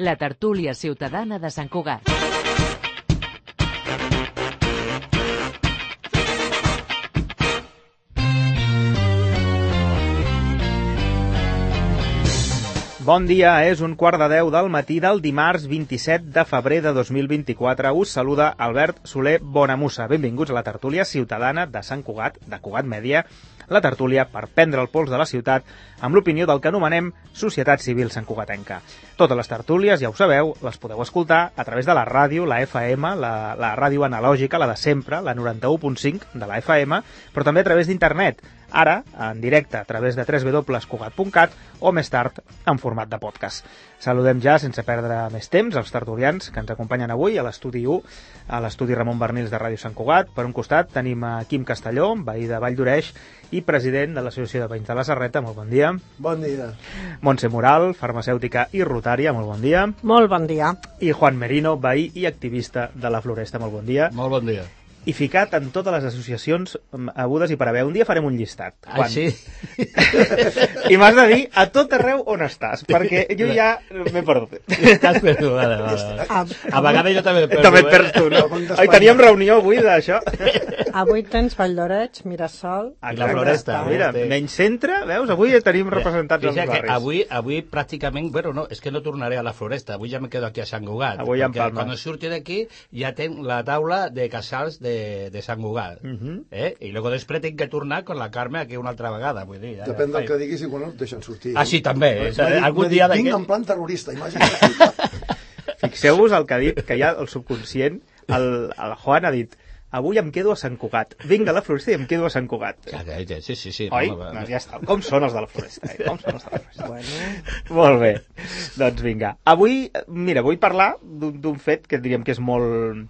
la tertúlia ciutadana de Sant Cugat. Bon dia, és un quart de deu del matí del dimarts 27 de febrer de 2024. Us saluda Albert Soler Bonamussa. Benvinguts a la tertúlia ciutadana de Sant Cugat, de Cugat Mèdia, la tertúlia per prendre el pols de la ciutat amb l'opinió del que anomenem Societat Civil Sant Cugatenca. Totes les tertúlies, ja ho sabeu, les podeu escoltar a través de la ràdio, la FM, la, la ràdio analògica, la de sempre, la 91.5 de la FM, però també a través d'internet, ara en directe a través de www.cugat.cat o més tard en format de podcast. Saludem ja, sense perdre més temps, els tertulians que ens acompanyen avui a l'estudi 1, a l'estudi Ramon Bernils de Ràdio Sant Cugat. Per un costat tenim a Quim Castelló, veí de Vall d'Oreix i president de l'Associació de Veïns de la Serreta. Molt bon dia. Bon dia. Montse Moral, farmacèutica i rotària. Molt bon dia. Molt bon dia. I Juan Merino, veí i activista de la Floresta. Molt bon dia. Molt bon dia i ficat en totes les associacions agudes i per haver. Un dia farem un llistat. Ah, sí? I m'has de dir a tot arreu on estàs, perquè jo ja m'he perdut. Estàs perdut, vale, vale. A, a vegades jo també perdo. També et perds tu, no? Ai, teníem reunió avui d'això. Avui tens Vall d'Oreig, Mirasol... I la Floresta. Mira, menys centre, veus? Avui ja tenim representats als barris. Avui, avui pràcticament, bueno, no, és que no tornaré a la Floresta, avui ja me quedo aquí a Sant Cugat. Avui en Palma. Quan surti d'aquí ja tenc la taula de casals de, de Sant Cugat. Uh -huh. eh? I luego després tinc que tornar con la Carme aquí una altra vegada. Vull dir, ja, Depèn ja, del que diguis i quan no et deixen sortir. Ah, sí, també. Eh? Dit, Algun dia dit, Vinc en plan terrorista, imagina't. Fixeu-vos el que ha dit, que ja el subconscient, el, el Juan ha dit avui em quedo a Sant Cugat. Vinga a la Floresta i em quedo a Sant Cugat. Sí, sí, sí. Oi? No, no, doncs ja està. Com són els de la Floresta? Eh? Com són els de la Floresta? Bueno. Molt bé. Doncs vinga. Avui, mira, vull parlar d'un fet que diríem que és molt,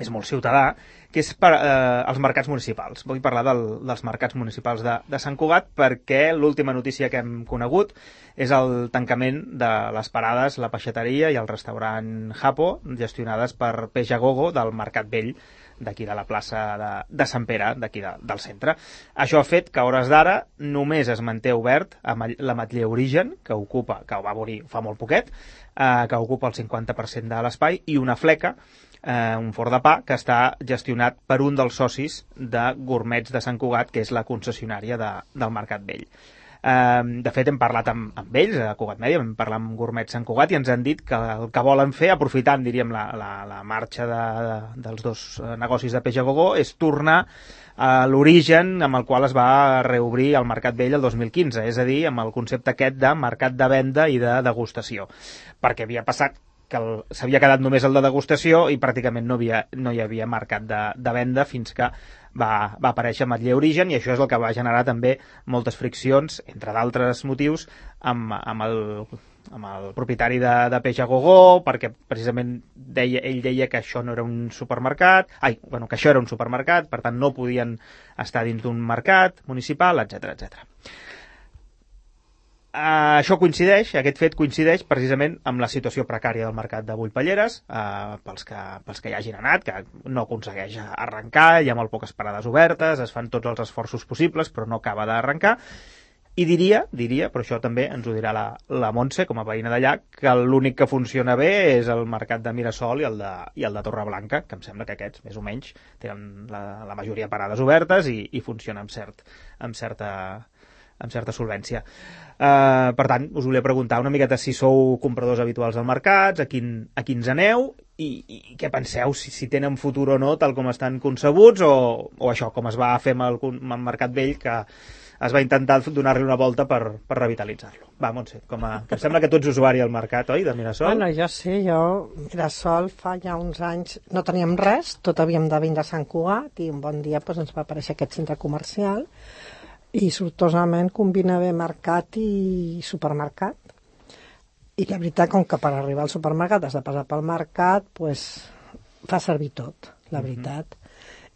és molt ciutadà, que és per, eh, els mercats municipals. Vull parlar del, dels mercats municipals de, de Sant Cugat perquè l'última notícia que hem conegut és el tancament de les parades, la peixateria i el restaurant Japo, gestionades per Peix Agogo del Mercat Vell d'aquí de la plaça de, de Sant Pere, d'aquí de, del centre. Això ha fet que a hores d'ara només es manté obert amb l'ametller Origen, que ocupa, que ho va obrir fa molt poquet, eh, que ocupa el 50% de l'espai, i una fleca, eh, un forn de pa, que està gestionat per un dels socis de Gourmets de Sant Cugat, que és la concessionària de, del Mercat Vell. Eh, de fet, hem parlat amb, amb ells, a Cugat Mèdia, vam parlar amb Gourmet Sant Cugat i ens han dit que el que volen fer, aprofitant, diríem, la, la, la marxa de, de, dels dos negocis de peix a gogó, és tornar a l'origen amb el qual es va reobrir el Mercat Vell el 2015, és a dir, amb el concepte aquest de mercat de venda i de degustació. Perquè havia passat que s'havia quedat només el de degustació i pràcticament no, havia, no hi havia mercat de, de venda fins que va, va aparèixer Matller Origen i això és el que va generar també moltes friccions, entre d'altres motius, amb, amb, el, amb el propietari de, de Peix a Gogó, perquè precisament deia, ell deia que això no era un supermercat, ai, bueno, que això era un supermercat, per tant no podien estar dins d'un mercat municipal, etc etc. Uh, això coincideix, aquest fet coincideix precisament amb la situació precària del mercat de Bullpalleres, uh, pels, que, pels que hi hagin anat, que no aconsegueix arrencar, hi ha molt poques parades obertes, es fan tots els esforços possibles, però no acaba d'arrencar, i diria, diria, però això també ens ho dirà la, la Montse, com a veïna d'allà, que l'únic que funciona bé és el mercat de Mirasol i el de, i el de Torreblanca, que em sembla que aquests, més o menys, tenen la, la majoria parades obertes i, i funciona amb, cert, amb certa amb certa solvència. Uh, per tant, us volia preguntar una miqueta si sou compradors habituals del mercat, a, quin, a quins aneu i, i què penseu, si, si tenen futur o no, tal com estan concebuts, o, o això, com es va fer amb el, amb el Mercat Vell, que es va intentar donar-li una volta per, per revitalitzar-lo. Va, Montse, com a, que em sembla que tu ets usuari al mercat, oi, de Mirasol? Bueno, jo sí, jo, Mirasol, fa ja uns anys no teníem res, tot havíem de vindre a Sant Cugat i un bon dia doncs, ens va aparèixer aquest centre comercial i sortosament combina bé mercat i supermercat. I la veritat, com que per arribar al supermercat has de passar pel mercat, pues, fa servir tot, la veritat. Mm -hmm.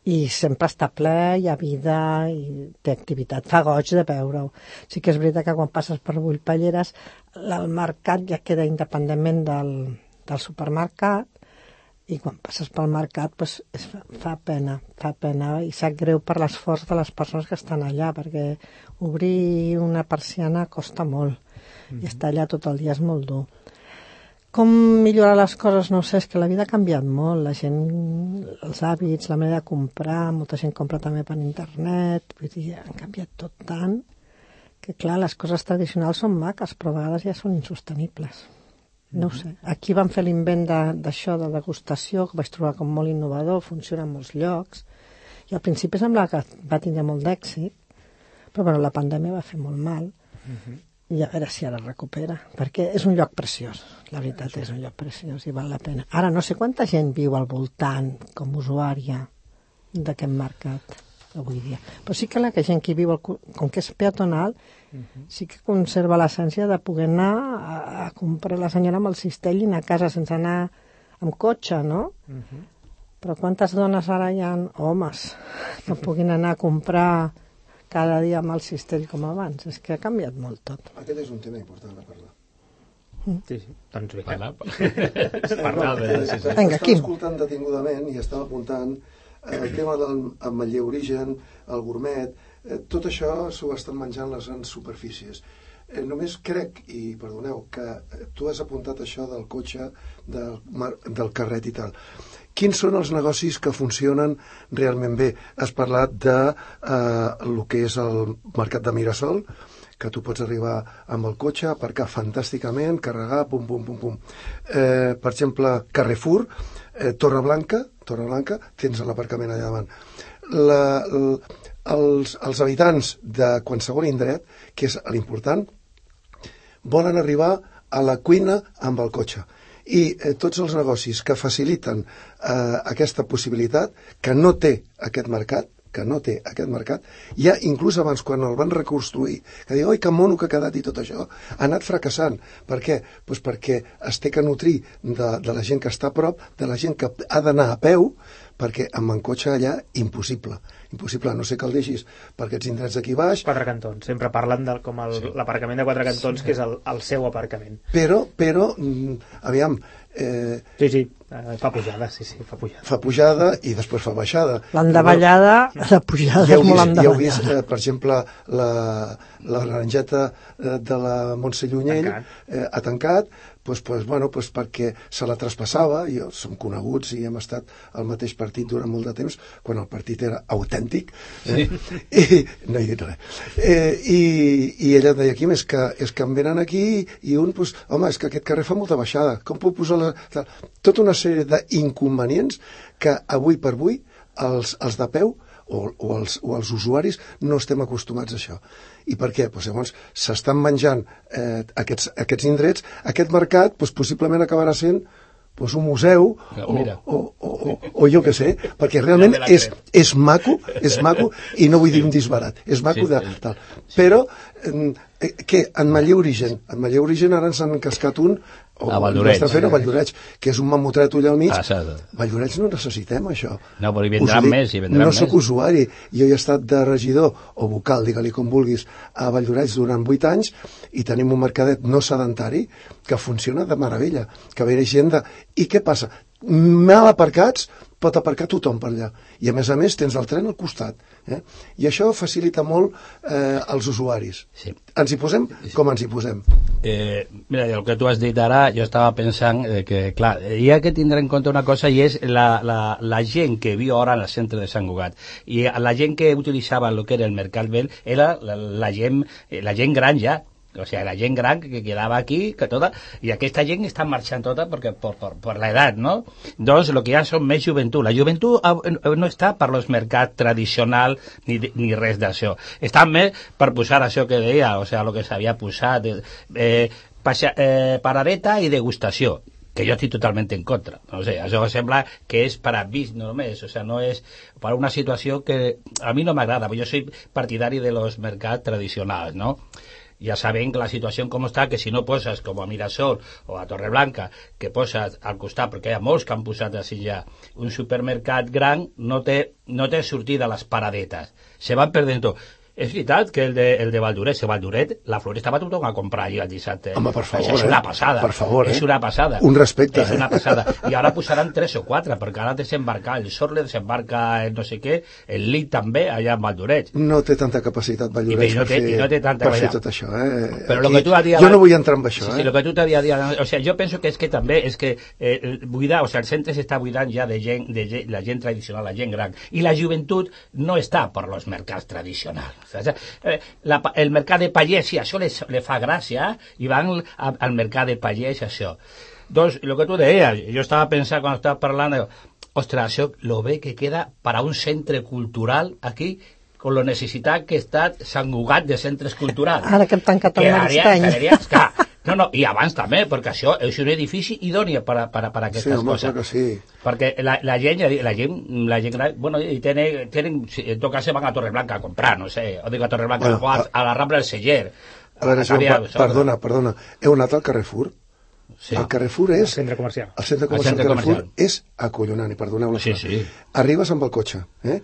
I sempre està ple, hi ha vida, i té activitat. Fa goig de veure-ho. Sí que és veritat que quan passes per Bullpalleres, el mercat ja queda independentment del, del supermercat, i quan passes pel mercat pues, es fa, fa pena, fa pena i sap greu per l'esforç de les persones que estan allà perquè obrir una persiana costa molt mm -hmm. i estar allà tot el dia és molt dur com millorar les coses, no sé, és que la vida ha canviat molt, la gent, els hàbits, la manera de comprar, molta gent compra també per internet, vull dir, han canviat tot tant que, clar, les coses tradicionals són maques, però a vegades ja són insostenibles. No sé. Aquí van fer l'invent de- d'això, de, degustació, que vaig trobar com molt innovador, funciona en molts llocs, i al principi semblava que va tindre molt d'èxit, però bueno, la pandèmia va fer molt mal, i a veure si ara recupera, perquè és un lloc preciós, la veritat és un lloc preciós i val la pena. Ara no sé quanta gent viu al voltant com usuària d'aquest mercat avui dia, però sí que la que gent que viu, al cu- com que és peatonal, sí que conserva l'essència de poder anar a, a comprar la senyora amb el cistell i anar a casa sense anar amb cotxe, no? Però quantes dones ara hi ha, homes, que puguin anar a comprar cada dia amb el cistell com abans? És que ha canviat molt tot. Aquest és un tema important a parlar. Sí, sí. Doncs vinga. Parla, parla de... Sí, sí. Vinga, estava Quim. escoltant detingudament i estava apuntant el tema del ametller origen, el gourmet, eh, tot això s'ho estan menjant les grans superfícies. Eh, només crec, i perdoneu, que eh, tu has apuntat això del cotxe, del, del carret i tal. Quins són els negocis que funcionen realment bé? Has parlat de eh, el que és el mercat de Mirasol, que tu pots arribar amb el cotxe, aparcar fantàsticament, carregar, pum, pum, pum, pum. Eh, per exemple, Carrefour, eh, Torreblanca, Torreblanca, tens l'aparcament allà davant. La, l, els, els habitants de qualsevol indret, que és l'important, volen arribar a la cuina amb el cotxe. I eh, tots els negocis que faciliten eh, aquesta possibilitat, que no té aquest mercat, que no té aquest mercat, ja inclús abans quan el van reconstruir, que diu, oi, que mono que ha quedat i tot això, ha anat fracassant. Per què? Pues perquè es té que nutrir de, de la gent que està a prop, de la gent que ha d'anar a peu, perquè amb en cotxe allà, impossible. Impossible, no sé que el deixis per aquests indrets d'aquí baix, Quatre cantons. Sempre parlen del, com l'aparcament de quatre cantons, que és el, el seu aparcament. però, però, mm, aviam, eh, Sí, sí, eh, fa pujada, sí, sí, fa pujada. fa pujada i després fa baixada. L'endavallada, la pujada Ja és heu molt vist, ja heu vist eh, per exemple, la, la laranjeta eh, de la Montse Llunyell Tancat. eh, ha tancat, doncs, doncs, bueno, doncs perquè se la traspassava, i som coneguts i hem estat al mateix partit durant molt de temps, quan el partit era autèntic, eh? I, no he dit res. Eh, i, I ella deia, Quim, és que, és que em venen aquí i un, doncs, home, és que aquest carrer fa molta baixada, com puc posar la... tal? Tota una sèrie d'inconvenients que avui per avui els, els de peu o, o, els, o els usuaris no estem acostumats a això. I per què? Pues llavors s'estan menjant eh, aquests, aquests indrets, aquest mercat pues, possiblement acabarà sent pues, un museu o, o, o, o, o jo què sé, perquè realment és, és maco, és maco, i no vull dir un disbarat, és maco Sí, de sí. tal. Però, eh, què? En Manlleu Origen, en Manlleu Origen ara ens han encascat un, o A Valldoreix. l'estan fent a Valldoreix, que és un mamotret allà al mig. Ah, sí. Valldoreix no necessitem això. No, però hi vendran ho dic, més, hi vendran no més. sóc usuari, jo he estat de regidor o vocal, digue-li com vulguis, a Valldoreix durant 8 anys i tenim un mercadet no sedentari que funciona de meravella, que ve gent de... I què passa? Mal aparcats, pot aparcar tothom per allà. I a més a més tens el tren al costat. Eh? I això facilita molt eh, als usuaris. Sí. Ens hi posem com ens hi posem. Eh, mira, el que tu has dit ara, jo estava pensant eh, que, clar, hi ha que tindre en compte una cosa i és la, la, la gent que viu ara en el centre de Sant Cugat. I la gent que utilitzava el que era el Mercat Vell era la, la, gent, eh, la gent gran ja, o sigui, la gent gran que quedava aquí, que tota, i aquesta gent està marxant tota perquè, per, per, per l'edat, no? Doncs el que hi ha són més joventut. La joventut ah, no està per los mercats tradicional ni, ni res d'això. Està més per posar això que deia, o sigui, el que s'havia posat, eh, eh, passa, eh, paradeta i degustació que jo estic totalment en contra. No sé, això sembla que és per a vist només, o sea, no és per una situació que a mi no m'agrada, perquè jo soy partidari de los mercats tradicionals, no? Ja sabem que la situació com està, que si no poses com a Mirasol o a Torreblanca, que poses al costat, perquè hi ha molts que han posat així ja, un supermercat gran no té, no té sortida a les paradetes. Se van perdent tot. És veritat que el de, el de Valduret, el Valduret, la floresta va tothom a comprar allà el dissabte. Home, per favor, Això és una eh? passada. Per favor, eh? És una passada. Un respecte, És eh? una passada. I ara posaran tres o quatre, perquè ara desembarcar el Sorle, desembarca el no sé què, el Lit també, allà en Valduret. No té tanta capacitat Valldoreix I no té- per, fer, i no té tanta per fer tot això, eh? Però lo Aquí- que tu has dit... Jo no vull entrar en això, sí, eh? Sí, lo que tu t'havia dit... O sea, jo penso que és que també és que eh, buidar, o sea, el centre s'està buidant ja de, gent, de gent, la gent tradicional, la gent gran. I la joventut no està per los mercats tradicionals. Sea, eh, la, el mercat de pallers, sí, això les, le fa gràcia, i van a, al mercat de pallers, això. Doncs, el que tu deies, jo estava pensant quan estava parlant, ostres, això lo bé que queda per a un centre cultural aquí, con lo necessitat que està Sant Cugat de centres culturals. Ara que hem tancat el Maristany. no, no, i abans també, perquè això és un edifici idoni per a, per a, per a Sí, aquestes home, coses. que sí. Perquè la, la gent, la gent, la gent gran, bueno, i tenen, tenen, en tot cas se van a Torreblanca a comprar, no sé, o dic a Torreblanca, Bueno, bueno, a, a la Rambla del Celler. A veure, això- perdona, perdona. Heu anat al Carrefour? Sí. El Carrefour és... centre comercial. El centre comercial centre Carrefour comercial. és acollonant, i perdoneu la Sí, sí. Arribes amb el cotxe, eh?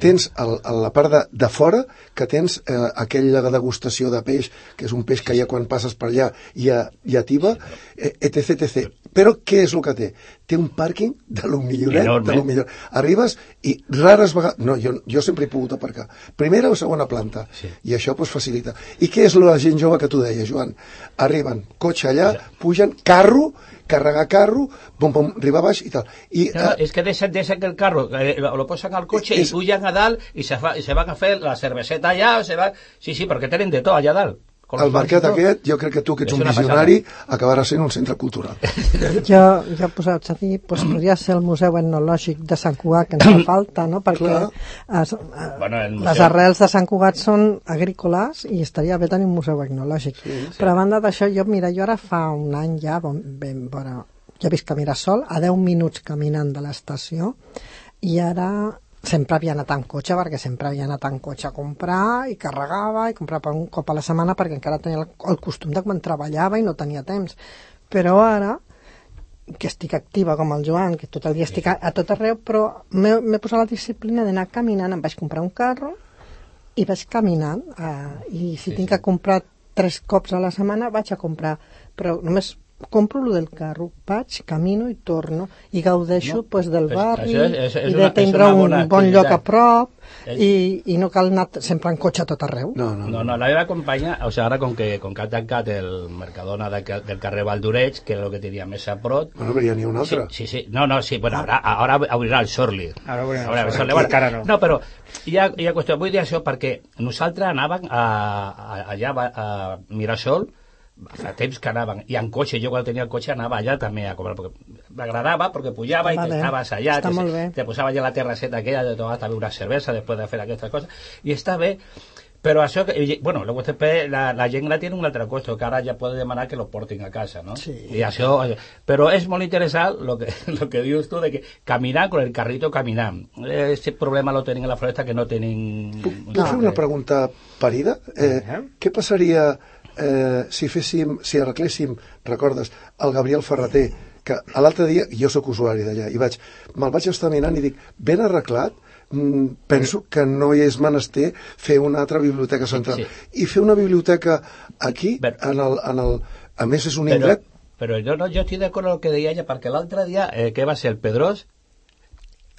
Tens el, a la part de, de fora que tens eh, aquella degustació de peix, que és un peix que ja quan passes per allà ja, ja tiba, eh, etc, etc. Però què és el que té? Té un pàrquing de lo milloret, Enorme. de lo millor. Arribes i rares vegades... No, jo, jo sempre he pogut aparcar. Primera o segona planta. Sí. I això pues, facilita. I què és la gent jove que tu deies, Joan? Arriben, cotxe allà, pugen, carro, carregar carro, pum, pum, arribar baix i tal. I, No, eh, és que deixen, deixen que el carro eh, lo, posen al cotxe És- i pugen a dalt i se, fa, i se van a fer la cerveseta allà, se va... Sí, sí, perquè tenen de tot allà dalt. El mercat aquest, jo crec que tu, que ets És un visionari, acabarà sent un centre cultural. Jo, jo posats a dir, doncs, podria ser el Museu Etnològic de Sant Cugat, que ens fa falta, no? perquè es, eh, Bueno, el les museu- arrels de Sant Cugat són agrícoles i estaria bé tenir un museu etnològic. Sí, sí. Però a banda d'això, jo, mira, jo ara fa un any ja, bon, ben, bueno, jo visc a Mirasol, a 10 minuts caminant de l'estació, i ara sempre havia anat en cotxe, perquè sempre havia anat en cotxe a comprar, i carregava, i comprava un cop a la setmana, perquè encara tenia el, el costum de quan treballava i no tenia temps. Però ara, que estic activa com el Joan, que tot el dia estic a, a tot arreu, però m'he posat la disciplina d'anar caminant, em vaig comprar un carro i vaig caminant, eh, i si tinc que comprar tres cops a la setmana vaig a comprar, però només compro lo del carro, vaig, camino i torno i gaudeixo No, pues, del és- barri és- és- és i una- de és tindre una un bon lloc a activitat. prop És- i, i no cal anar sempre en cotxe a tot arreu. No, no, No, no, la meva companya, o sigui, ara com que, com que ha tancat el Mercadona de, del carrer Valdoreig, que era el que tenia més a prop, Bueno, però ja n'hi ha un Sí, altre. sí, sí. No, no, sí, bueno, ara, ara obrirà el Sorli. Ara obrirà el Obrirà Sorli. Encara no. No, però hi ha, hi ha qüestió. Vull dir això perquè nosaltres anàvem a, a, allà a, a Mirasol, fa temps que anàvem, i en cotxe, jo quan tenia el cotxe anava allà també a comprar, perquè m'agradava, perquè pujava i t'estaves allà, Està te, molt bé. te posava allà la terrasseta aquella de tomar també una cervesa després de fer aquestes coses, i està bé, però això, bueno, luego després la, la gent gran tiene un altre costo, que ara ja pot demanar que lo portin a casa, no? Sí. I això, però és molt interessant lo que, lo que dius tu de que caminar con el carrito caminant. Ese problema lo tenen en la floresta que no tenen... Puc fer una pregunta parida? Eh, Eh. què passaria eh, si féssim, si arregléssim, recordes, el Gabriel Ferreter, que l'altre dia, jo sóc usuari d'allà, i vaig, me'l vaig estar mirant i dic, ben arreglat, mm, penso que no hi és menester fer una altra biblioteca central. sí. I fer una biblioteca aquí, Però- en el, en el, a més és un Però, indret però jo, no, jo estic d'acord amb el que deia ella, perquè l'altre dia, eh, què va ser, el Pedrós,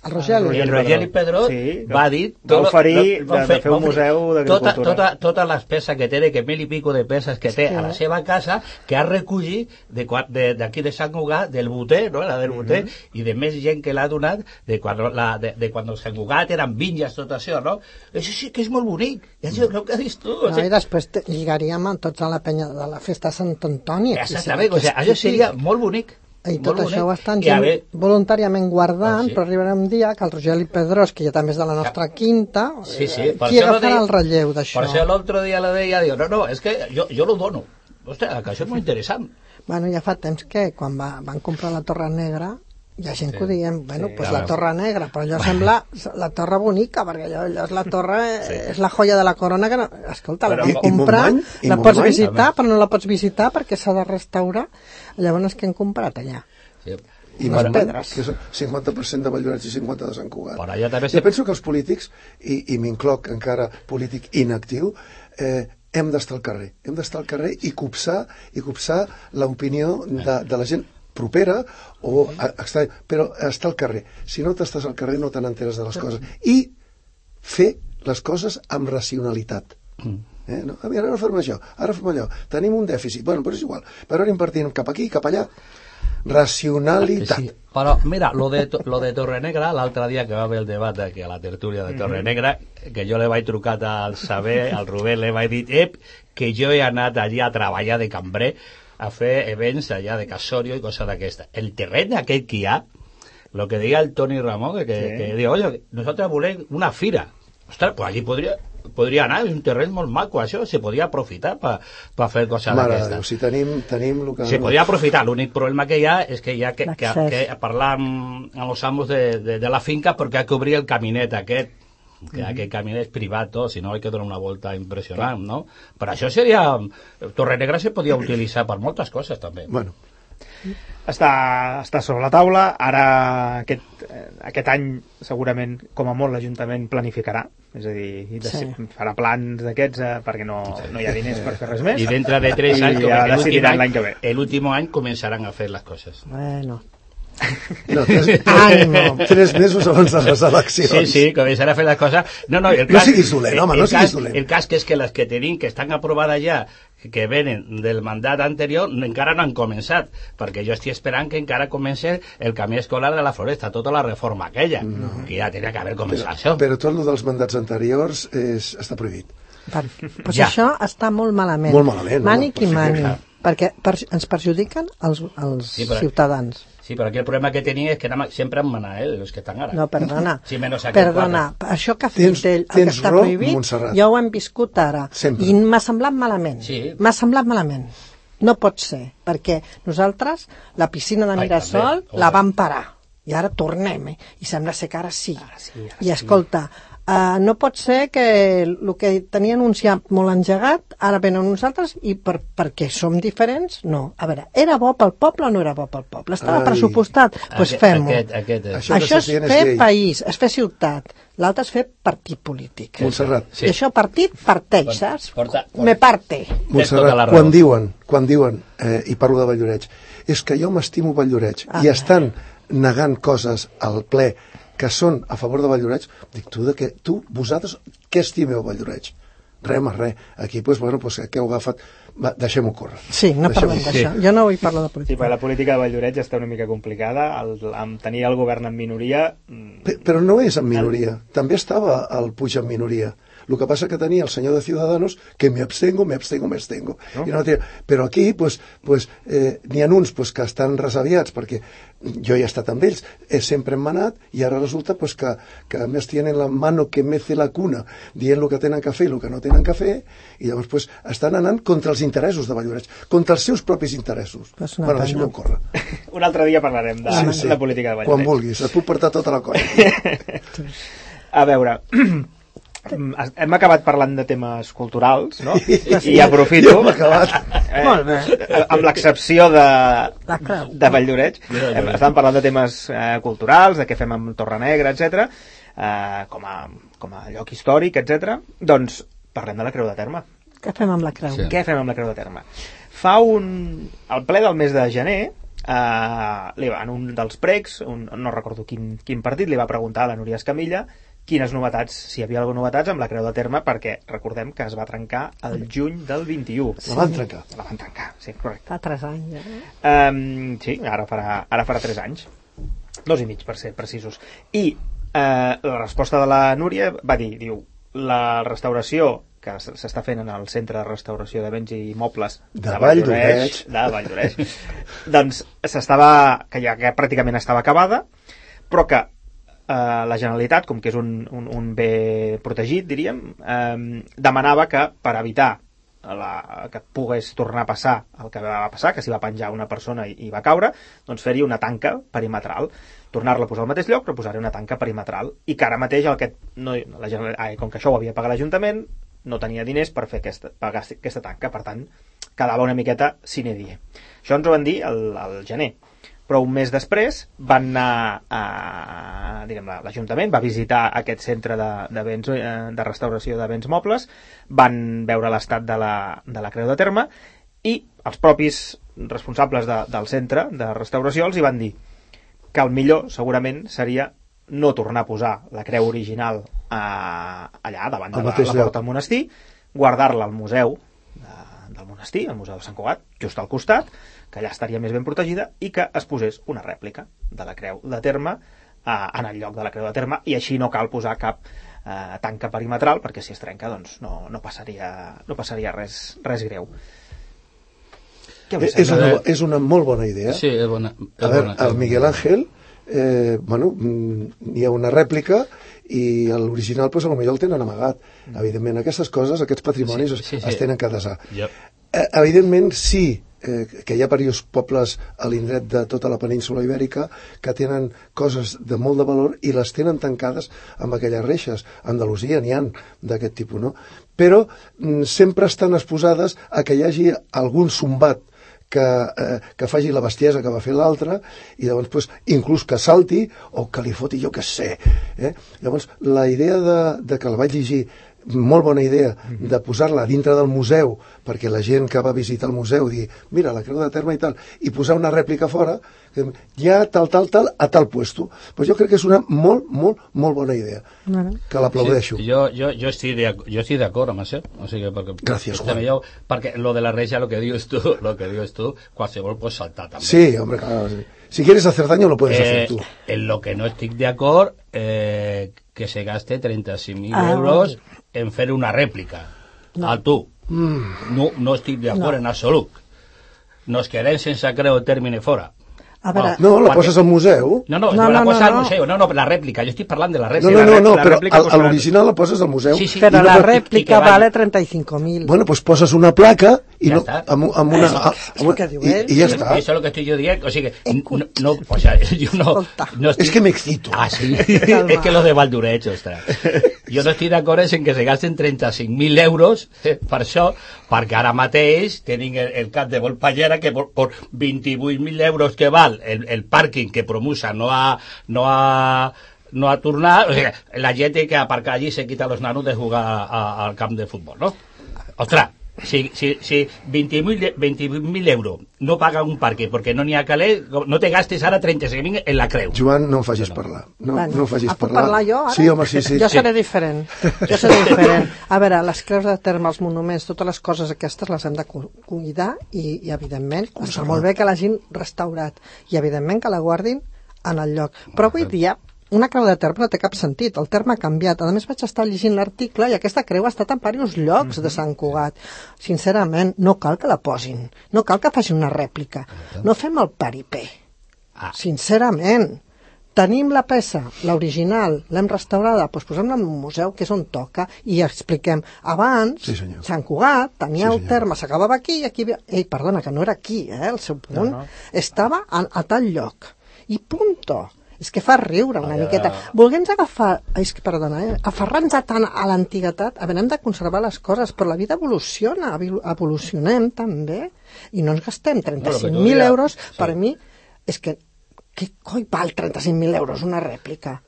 El Rogeli. Rogeli. el Rogeli Pedró Sí, va dir... va tot lo- oferir lo- va de- de fer un va museu d'agricultura. Tota, tota, totes les peces que té, que mil i pico de peces que té Sí. a la seva casa, que ha recollit de qua- de- d'aquí de, de Sant Cugat, del Boter, no? la del Boter, i de més gent que l'ha donat de quan, la, de, de quan Sant Cugat eren vinyes, tot això, no? Això sí que és molt bonic, ja és el que has dit tu. o No, sigui, I després lligaríem amb tots a la penya de la festa de Sant Antoni. Exactament, o sigui, això seria molt bonic. I tot molt això ho bonic. estan I a gent veure, voluntàriament guardant, Ah, sí? però arribarà un dia que el Rogeli Pedrós, que ja també és de la nostra quinta, Sí, sí, per qui agafarà deia- el relleu d'això? Per això l'altre dia la deia, diu, no, no, és que jo, jo lo dono. Ostres, que això és molt interessant. Bueno, ja fa temps que quan va, van comprar la Torre Negra hi ha gent que ho diem, bueno, Sí, pues la Torre Negra, però allò sembla la Torre bonica, perquè allò, allò és la torre, sí. és la joia de la corona que no... Escolta, la Però i- i comprar, Montmany? I la pots Montmany? visitar, però no la pots visitar perquè s'ha de restaurar. Llavors, què han comprat allà? Sí. i les pedres. que és 50% de Valldoreix i 50% de Sant Cugat. Per allà també Jo penso que els polítics, i, i m'incloc encara polític inactiu, eh, hem d'estar al carrer. Hem d'estar al carrer i copsar, i copsar l'opinió de, de la gent propera o a- estranya, però estar al carrer. Si no t'estàs al carrer no te n'enteres de les coses. I fer les coses amb racionalitat. Eh? No, a veure, ara fem això, ara fem allò. Tenim un dèficit, bueno, però és igual. Però ara invertim cap aquí, cap allà. Racionalitat. Sí, però mira, lo de, lo de Torrenegra, l'altre dia que va haver el debat aquí a la tertúlia de Torrenegra, que jo le vaig trucar al saber, al Rubén, le vaig dir, ep, que jo he anat allà a treballar de cambrer, a fer events allà de casorio i coses d'aquesta. El terreny aquest que hi ha, lo que deia el Toni Ramón, que, Sí. que diu, oye, nosaltres volem una fira. Ostres, pues allí podria, podria anar, és un terreny molt maco, això, se podria aprofitar per pa fer coses d'aquestes. Déu, si tenim, tenim el que... Se podria aprofitar, l'únic problema que hi ha és que hi ha que, que, que parlar amb, amb els amos de, de, de la finca perquè ha que obrir el caminet aquest que aquest caminet és privat tot, si no hay que donar una volta impressionant, no? Per això seria... Torrenegra se podia utilitzar per moltes coses, també. Bueno, està, està sobre la taula. Ara, aquest, aquest any, segurament, com a molt, l'Ajuntament planificarà. És a dir, de, Sí. farà plans d'aquests eh, perquè no, no hi ha diners per fer res més. I dintre de tres anys, ja que l'últim any, que ve. l'últim any començaran a fer les coses. Bueno, no, tres, Ànimo. tres mesos abans de les eleccions. Sí, sí, començar a fer les coses... No, no, el No cas, siguis dolent, home, no siguis dolent. El cas que és que les que tenim, que estan aprovades ja, que venen del mandat anterior, no- encara no han començat, perquè jo estic esperant que encara comenci el camí escolar de la Floresta, tota la reforma aquella, que ja tenia que haver començat això. Però tot el dels mandats anteriors és, està prohibit. per, pues Ja. això està molt malament. Molt malament, no? Mànic Però i sí que mani. Perquè per, ens perjudiquen els, els Sí, però- ciutadans. Sí, però aquí el problema que tenia és que anava sempre en manar, eh, els que estan ara. No, perdona. Sí, menys perdona, això que ha Tens- fet ell, el que tens està raó, prohibit, Montserrat. ja ho hem viscut ara. Sempre. I m'ha semblat malament. Sí. M'ha semblat malament. No pot ser, perquè nosaltres la piscina de Ai, Mirasol també, la vam parar. I ara tornem, eh? I sembla ser que ara sí. sí, ara I escolta, uh, no pot ser que el que tenia anunciat molt engegat, ara venen nosaltres i per, perquè som diferents, no. A veure, era bo pel poble o no era bo pel poble? Estava Ai. pressupostat? Doncs pues fem-ho. Aquest, aquest, és. Això Això és fer llei. país, és fer ciutat. L'altre és fer partit polític. Montserrat, Sí. I això partit parteix, Porta- saps? porta- porta- Me parte. tota Montserrat, raó. quan diuen, quan diuen eh, i parlo de Valldoreix, és que jo m'estimo Valldoreix Ah. i estan negant coses al ple que són a favor de Valldoreix, dic, tu, de què, tu vosaltres, què estimeu Valldoreix? Res, més res. Aquí, doncs, bueno, doncs, què heu agafat? Va, deixem-ho córrer. Sí, no Deixem-ho parlem d'això. Jo no vull parlar de Sí, política. perquè la política de Valldoreix està una mica complicada. El, amb tenir el govern en minoria... mm, Pe- Però no és en minoria. També estava el Puig en minoria. El que passa que tenia el senyor de Ciudadanos que me abstengo, me abstengo, me abstengo. No? I no tenia... Però aquí pues, pues, eh, n'hi ha uns pues, que estan resaviats perquè jo he estat amb ells, he sempre hem manat i ara resulta pues, que, que a més tienen la mano que mece la cuna dient el que tenen que fer i el que no tenen que fer i llavors pues, estan anant contra els interessos de Valldoreix, contra els seus propis interessos. Bueno, deixem-ho córrer. Un altre dia parlarem de, Sí, sí. de política de Quan Valldoreix. vulguis, et puc portar tota la colla. A veure, hem acabat parlant de temes culturals, no? I, aprofito... Ja acabat. Eh, Molt bé. eh, amb l'excepció de, de Valldoreix. hem- estàvem parlant de temes eh, culturals, de què fem amb Torre Negra, etc. Eh, com, a, com a lloc històric, etc. Doncs parlem de la Creu de Terme. Què fem amb la creu? Sí. Què fem amb la Creu de Terme? Fa un... al ple del mes de gener, eh, li va, en un dels pregs, un, no recordo quin, quin partit, li va preguntar a la Núria Escamilla quines novetats, si hi havia alguna novetats amb la Creu de Terme, perquè recordem que es va trencar el juny del 21. La van trencar. La van trencar, sí, correcte. Fa tres anys, eh? Um, sí, ara farà, ara farà 3 anys. Dos i mig, per ser precisos. I eh, la resposta de la Núria va dir, diu, la restauració que s'està fent en el Centre de Restauració de Béns i Mobles De de Valldoreix, doncs s'estava, que ja que pràcticament estava acabada, però que eh, la Generalitat, com que és un, un, un bé protegit, diríem, eh, demanava que per evitar la, que pogués tornar a passar el que va passar, que s'hi va penjar una persona i, i va caure, doncs fer-hi una tanca perimetral. Tornar-la a posar al mateix lloc, però posar-hi una tanca perimetral. I que ara mateix el que no, la, Generalitat- com que això ho havia pagat l'Ajuntament no tenia diners per fer aquesta, pagar aquesta tanca. Per tant quedava una miqueta sine die. Això ens ho van dir al gener però un mes després van anar a, diguem l'Ajuntament va visitar aquest centre de, de, béns, eh, de restauració de béns mobles, van veure l'estat de, la, de la Creu de Terme i els propis responsables de, del centre de restauració els hi van dir que el millor segurament seria no tornar a posar la creu original a, allà davant de la, la porta del monestir, guardar-la al museu de, del monestir, al Museu de Sant Cugat, just al costat, que allà estaria més ben protegida, i que es posés una rèplica de la creu de terme eh, en el lloc de la creu de terme, i així no cal posar cap eh, tanca perimetral, perquè si es trenca doncs no, no, passaria, no passaria res, res greu. Eh, és una, és una molt bona idea. Sí, és bona. És a veure, el Miguel Ángel, eh, bueno, mm, hi ha una rèplica i l'original pues, potser el tenen amagat. Mm. Evidentment, aquestes coses, aquests patrimonis sí, sí, sí. es tenen que desar. Yep. Eh, evidentment, sí, eh, que hi ha diversos pobles a l'indret de tota la península ibèrica que tenen coses de molt de valor i les tenen tancades amb aquelles reixes. A Andalusia n'hi han d'aquest tipus, no? Però mm, sempre estan exposades a que hi hagi algun sombat que, eh, que faci la bestiesa que va fer l'altre i llavors pues, inclús que salti o que li foti jo que sé eh? llavors la idea de, de que la vaig llegir molt bona idea de posar-la dintre del museu perquè la gent que va visitar el museu digui, mira, la creu de terme i tal, i posar una rèplica fora, que ja tal, tal, tal, a tal puesto. Pues jo crec que és una molt, molt, molt bona idea, bueno. que l'aplaudeixo. Sí, jo, jo, jo estic d'acord amb això. O sigui, perquè, Gràcies, Juan. Jo, perquè lo de la reja, lo que dius tu, lo que dius tu, qualsevol pot saltar també. Sí, hombre, claro, sí. Si quieres hacer daño, lo puedes eh, hacer tú. En lo que no estic d'acord, eh, que se gaste 35.000 ah, euros en fer una rèplica. No. Al tu. Mm. No, no estic d'acord no. en absolut. Nos quedem sense creu termine fora. A veure... No, la poses al museu. No, no, no, no la poses no, al museu. No, no, la rèplica. Jo estic parlant de la rèplica. No, no, no, no però l'original la poses al museu. Sí, sí. Però la rèplica vale 35.000. Bueno, pues poses una placa i ja no, amb, amb una... Ah, amb, amb, i, i ja està. Això és el que estic jo dient. O sigui, no, no, o sea, jo no... no estic... És que m'excito. Ah, sí? és que lo de Valdureig, ostres. Jo no estic d'acord en que se gasten 35.000 euros per això, perquè ara mateix tenim el, el cap de Volpallera que per, per 28.000 euros que val el, el pàrquing que Promusa no ha, no ha no ha tornat, o sigui, la gent que aparcar allí se quita los nanos de jugar al camp de futbol, no? Ostres, si, si, si 20.000 20 euros no paga un parque perquè no n'hi ha caler, no te gastes ara 35.000 en la creu. Joan, no em facis parlar. No, bueno, no em facis parlar. parlar jo ara? Sí, home, sí, sí. Jo seré sí. diferent. Jo seré diferent. A veure, les creus de terme, els monuments, totes les coses aquestes les hem de cuidar i, i evidentment, està molt bé que l'hagin restaurat i evidentment que la guardin en el lloc. Però avui dia una creu de terme no té cap sentit, el terme ha canviat. A més vaig estar llegint l'article i aquesta creu ha estat en diversos llocs de Sant Cugat. Sincerament, no cal que la posin, no cal que facin una rèplica. No fem el paripé. Ah. Sincerament. Tenim la peça, l'original, l'hem restaurada, doncs posem-la en un museu, que és on toca, i expliquem. Abans, sí, Sant Cugat tenia sí, el terme, s'acabava aquí i aquí... Ei, perdona, que no era aquí, eh, el seu punt. No, no. Estava a, a tal lloc. I punto és que fa riure una ah, miqueta. Volguem agafar, és que perdona, eh? aferrar-nos tant a l'antiguitat, hem de conservar les coses, però la vida evoluciona, evolucionem també, i no ens gastem 35.000 no, euros, sí. per mi, és que, què coi val 35.000 euros una rèplica?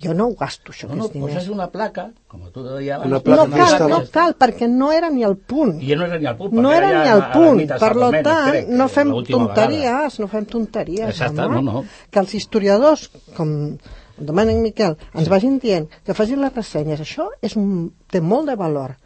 Jo no ho gasto, això, no, no, diners. Poses una placa, com tu deies... Una placa no cal, no cal, perquè no era ni el punt. I no era ni el punt. No era ni el punt. Per lo tant, no fem tonteries, vegada. no fem tonteries. Exacte, no, no. Que els historiadors, com Domènec Miquel, ens vagin dient que facin les ressenyes. Això és un, té molt de valor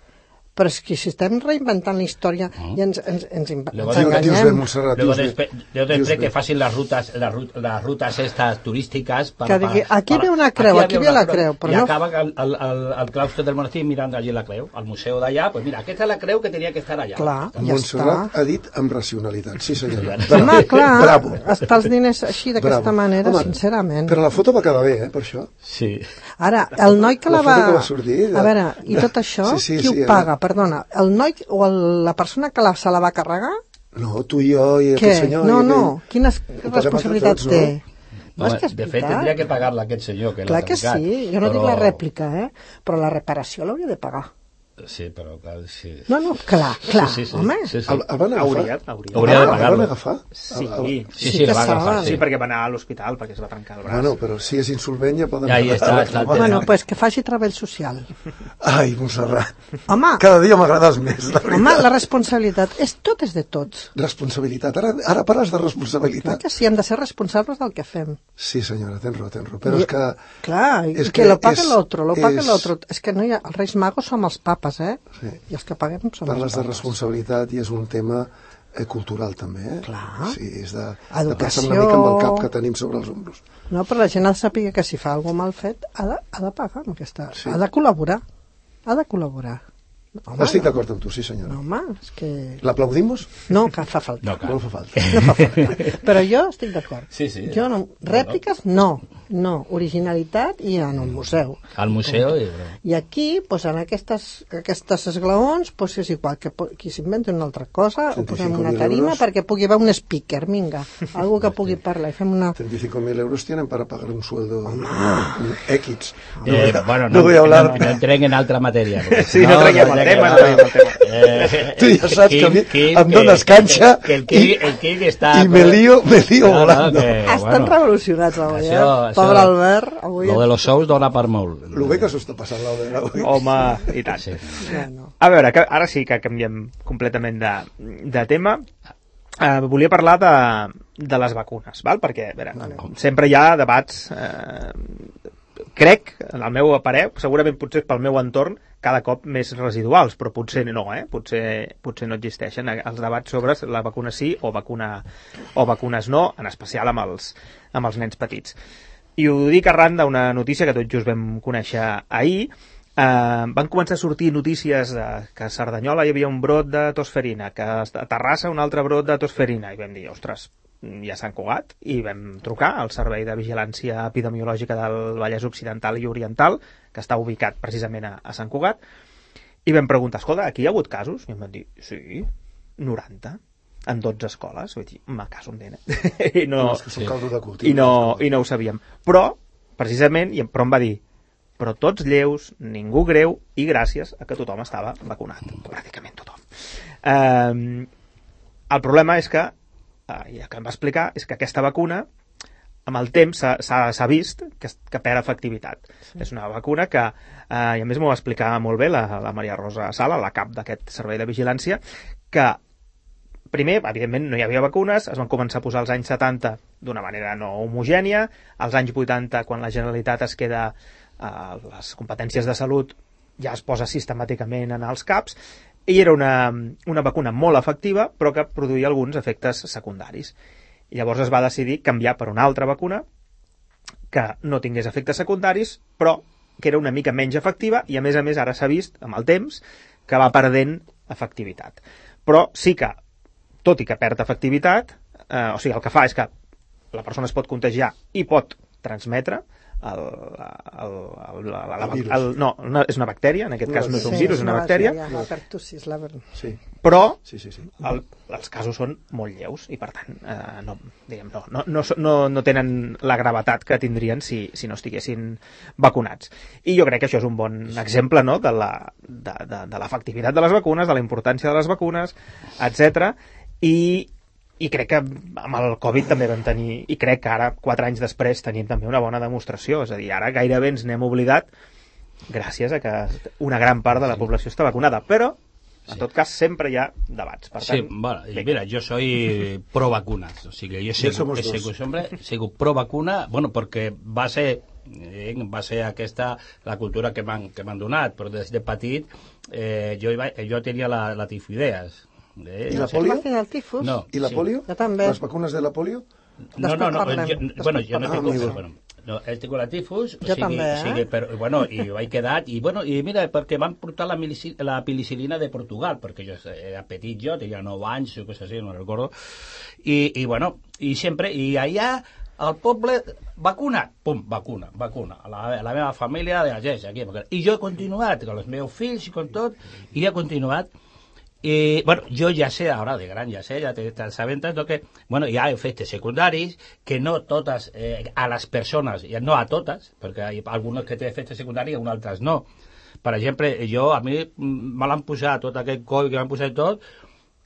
però és que si estem reinventant la història oh. i ens, ens, ens, ens enganyem. Dius bé, Montserrat, dius bé. Yo després que facin les rutes, les, les rutes estas turístiques... Per, que digui, aquí ve una creu, aquí, aquí ve la creu, però I no... acaba al, al, al, al claustre del monestir mirant allí la creu, al museu d'allà, pues mira, aquesta és la creu que tenia que estar allà. Clar, ja Montserrat està. ha dit amb racionalitat, sí senyor. Home, clar, Bravo. està els diners així, d'aquesta manera, Home, sincerament. Però la foto va quedar bé, eh, per això. Sí. Ara, el noi que la, la va... Que va sortir, a veure, i tot això, sí, sí, qui sí, ho paga? Perdona, el noi o el, la persona que la, se la va carregar? No, tu i jo i Què? aquest senyor... No, no, quines responsabilitats té? No, és que és de fet, tindria que pagar-la aquest senyor. Que Clar que sí, jo no però... dic la rèplica, eh? però la reparació l'hauria de pagar. Sí, però clar, sí. No, no, clar, clar, sí, sí, sí, home. Sí, sí. El, el van agafar? Hauria, hauria. Hauria de El van pagar-lo. agafar? Sí, El- el- Sí, Sí sí, va agafar, sí, sí. perquè va anar a l'hospital perquè es va trencar el braç. Bueno, però si és insolvent ja poden... Ja hi està, tema. Bueno, pues que faci treball social. Ai, Montserrat, Home, cada dia m'agrades més, la veritat. home, la responsabilitat és tot és de tots. Responsabilitat. Ara, ara parles de Clar responsabilitat. que sí, hem de ser responsables del que fem. Sí, senyora, tens raó, tens raó. Però és que... Clar, i és que, que lo pague és- l'altre, lo pague és- l'altre. És que no hi ha... Els Reis Magos som els papes, eh? Sí. I els que paguem som Parles els de responsabilitat i és un tema eh, cultural també, eh? Clar. Sí, és de, de Educació. pensar una mica amb el cap que tenim sobre els ombros. No, però la gent ha de saber que si fa alguna mal fet ha de, ha de pagar amb aquesta... Sí. Ha de col·laborar. Ha de col·laborar. Home, Estic no. d'acord amb tu, sí senyora. No, home, és que... L'aplaudimos? No, que fa falta. No. No fa falta. No fa falta. Però jo estic d'acord. Sí, sí. Jo no... Rèpliques, no. No. Originalitat i en el museu. Al museu i... I aquí, doncs, en aquestes, aquestes esglaons, doncs és igual que, que s'inventi una altra cosa, o posem 35.000 una tarima euros. perquè pugui haver un speaker, vinga, algú que pugui parlar i fem una... 35.000 euros tienen para pagar un sueldo X. Eh, bueno, no voy a hablar. No, no entrem en altra matèria. Sí, no traiem el tema, no traiem el tema. Eh, Tu ja saps que a mi Quim, em dones canxa que el Quim, i- el Quim està... I me lío, me lío No, no, que, Estan revolucionats avui, això- eh? Pobre Albert, avui... Lo de los sous dona per molt. Lo bé que s'ho està passant l'Albert avui. Home, i tant. Sí. A veure, que ara sí que canviem completament de, de tema. Uh, volia parlar de, de les vacunes, val? perquè a veure, sempre hi ha debats, eh, crec, en el meu parer, segurament potser pel meu entorn, cada cop més residuals, però potser no, eh? potser, potser no existeixen els debats sobre la vacuna sí o, vacuna, o vacunes no, en especial amb els, amb els nens petits. I ho dic arran d'una notícia que tot just vam conèixer ahir, eh, van començar a sortir notícies de, que a Cerdanyola hi havia un brot de tosferina, que a Terrassa un altre brot de tosferina, i vam dir, ostres, ja s'han Cugat, i vam trucar al Servei de Vigilància Epidemiològica del Vallès Occidental i Oriental, que està ubicat precisament a, a Sant Cugat, i vam preguntar, escolta, aquí hi ha hagut casos? I em van dir, sí, 90 en 12 escoles, vull dir, me caso un nene. I no, No, caldo de cultiu. i no, i no ho sabíem. Però, precisament, i però em va dir però tots lleus, ningú greu i gràcies a que tothom estava vacunat, pràcticament tothom. Um, el problema és que, uh, i el que em va explicar, és que aquesta vacuna amb el temps s'ha- vist que, que perd efectivitat. Sí. És una vacuna que, eh, i a més m'ho va explicar molt bé la, la Maria Rosa Sala, la cap d'aquest servei de vigilància, que primer, evidentment, no hi havia vacunes, es van començar a posar als anys 70 d'una manera no homogènia, als anys 80, quan la Generalitat es queda a les competències de salut, ja es posa sistemàticament en els CAPs, i era una, una vacuna molt efectiva, però que produïa alguns efectes secundaris. I llavors es va decidir canviar per una altra vacuna que no tingués efectes secundaris, però que era una mica menys efectiva i a més a més ara s'ha vist amb el temps que va perdent efectivitat. Però sí que, tot i que perd efectivitat, eh, o sigui, el que fa és que la persona es pot contagiar i pot transmetre el, el, el, la, la, El virus. el, no, una, és una bactèria, en aquest cas no és un Sí, virus, és una bactèria, La pertussis, la... ver- Sí, però sí, sí. sí. el, els casos són molt lleus i per tant eh, no, diguem, no, no, no, no, no tenen la gravetat que tindrien si, si no estiguessin vacunats. I jo crec que això és un bon exemple no, de la- de, de, de l'efectivitat de les vacunes, de la importància de les vacunes, etc. I, i crec que amb el Covid també vam tenir, i crec que ara, quatre anys després, tenim també una bona demostració. És a dir, ara gairebé ens n'hem oblidat gràcies a que una gran part de la població està vacunada. Però, en tot cas, sempre hi ha debats. Per Sí, tant, bueno, y vinga. mira, yo soy pro vacunas, que yo Ya sigo, dos. sigo, hombre, sigo pro vacuna, bueno, porque va ser eh, va ser aquesta la cultura que m'han donat, però des de petit eh, jo, iba, jo tenia la, la tifoideas. Eh, I la polio? el tifus? No. I la Sí. polio? Jo també. Les vacunes de la polio? No, no, no, jo, després bueno, jo no tinc... Ah, bueno, no, ell tinc la tifus, Jo també, eh? sigui, però, bueno, i vaig quedat, i bueno, i mira, perquè van portar la, milici- la penicilina de Portugal, perquè jo era petit jo, tenia 9 anys o coses així, no recordo, i, i bueno, i sempre, i allà al poble, vacuna, pum, vacuna, vacuna, a la, a la meva família de la gent, aquí, perquè, i jo he continuat, amb els meus fills i com tot, i he continuat, i, bueno, jo ja sé, ara de gran ja sé, ja te, te sabentes que, bueno, hi ha efectes secundaris que no totes, eh, a les persones, no a totes, perquè hi ha algunes que té efectes secundaris i altres no, Per exemple, jo, a mi me l'han posat tot aquest coi que m'han posat tot,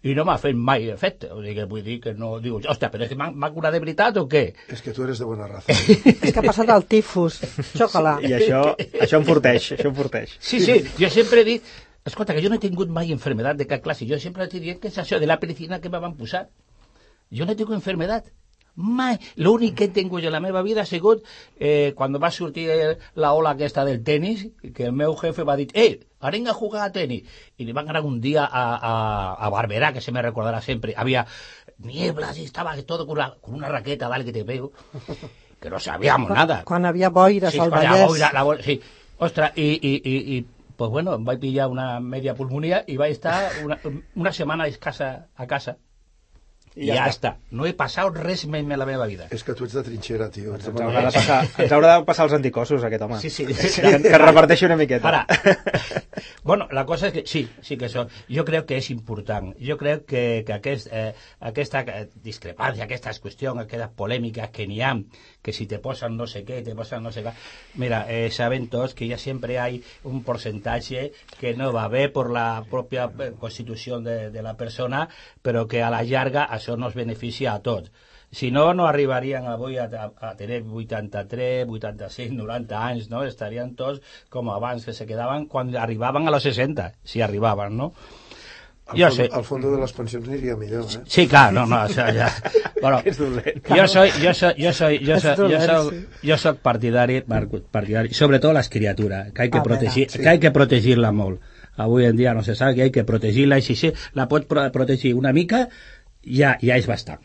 i no m'ha fet mai efecte. O sigui, que vull dir que no... Diu, hòstia, però és que m'ha curat de veritat o què? És que tu eres de bona raza. és que ha passat el tifus. Xocola. I això, això enforteix, això enforteix. Sí, sí, jo sempre he dit... Escolta, que jo no he tingut mai enfermedad de cap classe. Jo sempre he dit que és això de la medicina que me van posar. Jo no he tingut enfermedad. Mai. L'únic que he tingut en la meva vida ha sigut eh, quan va sortir la ola aquesta del tennis, que el meu jefe va dir, eh, anem a jugar a tenis. I li van anar un dia a, a, a Barberà, que se me recordarà sempre. Había nieblas y estaba todo con una, con una raqueta, dale que te pego. Que no sabíamos nada. Quan havia boires sí, al Vallès. Boira, la boira, sí. Ostres, i, i, i, i pues bueno, em vaig pillar una media pulmonía i vaig estar una, una setmana escassa a casa i ja, ja està. No he passat res més en la meva vida. És que tu ets de trinxera, tio. Ens bona haurà, de passar, ens haurà de passar els anticossos, aquest home. Sí, sí. Que, que reparteixi una miqueta. Ara, bueno, la cosa és que sí, sí que això, jo crec que és important. Jo crec que, que aquest, eh, aquesta eh, discrepància, aquestes qüestions, aquestes polèmiques que n'hi ha, que si te posen no sé què, te posen no sé què... Mira, eh, saben tots que ya siempre hay un porcentaje que no va bé per la pròpia eh, constitució de, de la persona, però que a la llarga això nos beneficia a tots. Si no, no arribarien avui a, a, a tenir 83, 86, 90 anys, no? Estarien tots com abans, que se quedaven quan arribaven a los 60, si arribaven, no? Al, Jo fons, sé. al fondo de les pensions aniria millor, eh? Sí, clar, no, no, o sea, ya. Bueno, És dolent. yo soy, yo soy, yo soy, Es soy, dolent, soy, yo soy partidari, par- partidari, sobre todo las criaturas, que hay que A veure, protegir, sí. que hay que protegir-la molt. Avui en dia no se sap que hay que protegir-la i si sí, la pots pro protegir una mica, ja, ja és bastant.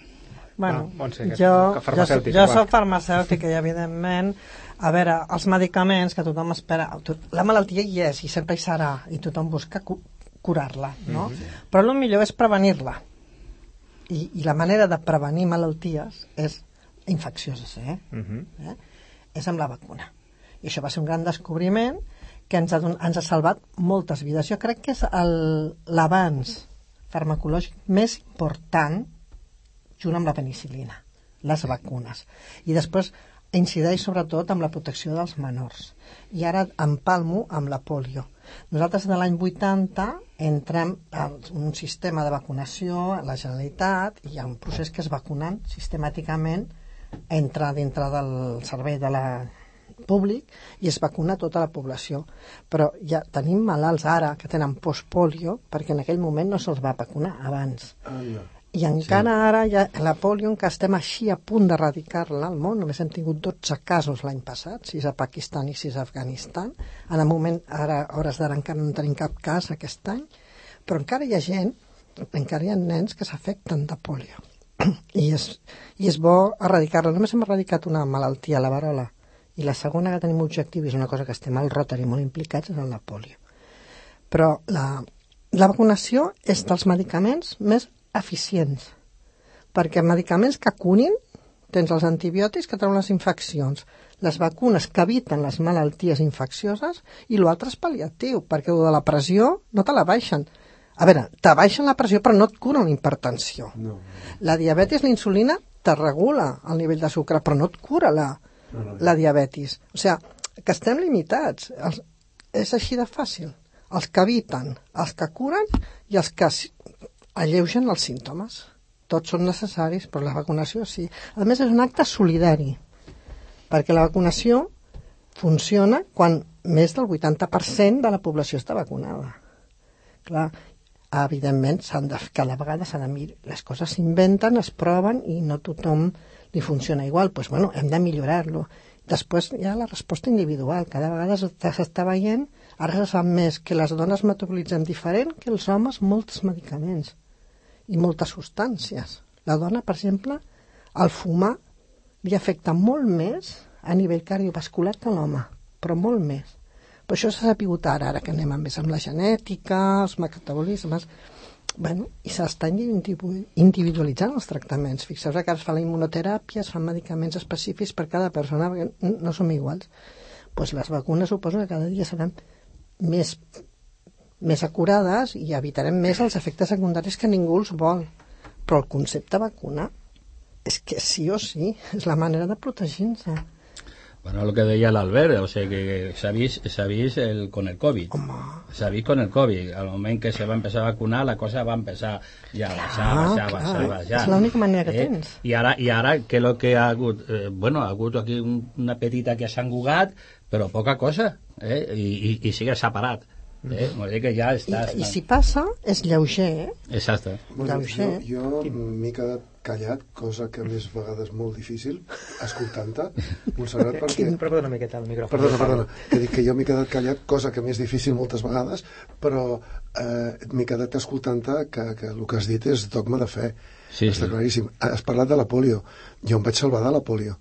Bueno, Ah, Montse, que- jo, que jo, jo soc farmacèutica i, evidentment, a veure, els medicaments que tothom espera... tot- La malaltia hi és i sempre hi serà i tothom busca curar-la, no? Però el millor és prevenir-la. I, I la manera de prevenir malalties és infeccioses, eh? Mhm. eh? És amb la vacuna. I això va ser un gran descobriment que ens ha, don- ens ha salvat moltes vides. Jo crec que és el- l'avanç farmacològic més important junt amb la penicilina, les vacunes. I després incideix sobretot amb la protecció dels menors. I ara empalmo amb la polio. Nosaltres de l'any 80 entrem a un sistema de vacunació a la Generalitat i hi ha un procés que es vacunen sistemàticament entra dintre del servei de la públic i es vacuna tota la població. Però ja tenim malalts ara que tenen postpolio perquè en aquell moment no se'ls va vacunar abans. Anda. I encara sí. ara ja, la polio, que estem així a punt d'erradicar-la al món, només hem tingut 12 casos l'any passat, 6 a Pakistan i 6 a Afganistan. En el moment, ara, hores d'ara, encara no tenim cap cas aquest any, però encara hi ha gent, encara hi ha nens que s'afecten de polio. I és, I és bo erradicar-la. Només hem erradicat una malaltia, la varola, i la segona que tenim objectiu, és una cosa que estem al Rotary molt implicats, és en la polio. Però la, la vacunació és dels medicaments més eficients, perquè medicaments que curin, tens els antibiòtics que treuen les infeccions, les vacunes que eviten les malalties infeccioses i l'altre és pal·liatiu, perquè el de la pressió no te la baixen. A veure, te baixen la pressió però no et curen la hipertensió. No. La diabetis, la insulina, te regula el nivell de sucre, però no et cura la, No, no. la diabetis. O sigui, que estem limitats. Els, és així de fàcil. Els que eviten, els que curen i els que alleugen els símptomes. Tots són necessaris, però la vacunació sí. A més, és un acte solidari, perquè la vacunació funciona quan més del 80% de la població està vacunada. Clar, evidentment, de, cada vegada s'ha de mirar, les coses s'inventen, es proven i no tothom li funciona igual. Doncs, pues, bueno, hem de millorar-lo. Després hi ha la resposta individual. Cada vegada s'està veient, ara se sap més que les dones metabolitzen diferent que els homes molts medicaments i moltes substàncies. La dona, per exemple, el fumar li afecta molt més a nivell cardiovascular que l'home, però molt més. Per això s'ha sapigut ara, ara que anem més amb la genètica, els metabolismes... Bueno, I s'estan individu- individualitzant els tractaments. Fixeu-vos que ara es fa la immunoteràpia, es fan medicaments específics per cada persona, perquè no som iguals. Pues les vacunes suposo que cada dia seran més, més acurades i evitarem més els efectes secundaris que ningú els vol. Però el concepte vacuna és que sí o sí és la manera de protegir-se. Bueno, lo que decía el Albert, o sea, que sabéis, sabéis el, con el COVID. Sabéis con el COVID. Al momento que se va a empezar a vacunar, la cosa va a empezar ya a baixar, Ah, baixar, clar. baixar, baixar. És l'única manera que eh? tens. I ara, i ara és el que ha hagut? Eh, bueno, ha hagut aquí un, una petita que s'ha engugat, però poca cosa, eh? I, i, i sigue separat. Eh? Vol dir que ja I, està... I si passa, és lleuger, eh? Exacte. Ho sé. Jo, jo m'he quedat callat, cosa que més vegades molt difícil, escoltant-te, Montserrat, perquè... Però perdona una miqueta el micròfon. Perdona, perdona, que dic que jo m'he quedat callat, cosa que m'és difícil moltes vegades, però eh, m'he quedat escoltant-te que, que el que has dit és dogma de fe. Sí, Està sí. claríssim. Has parlat de la polio. Jo em vaig salvar de la polio.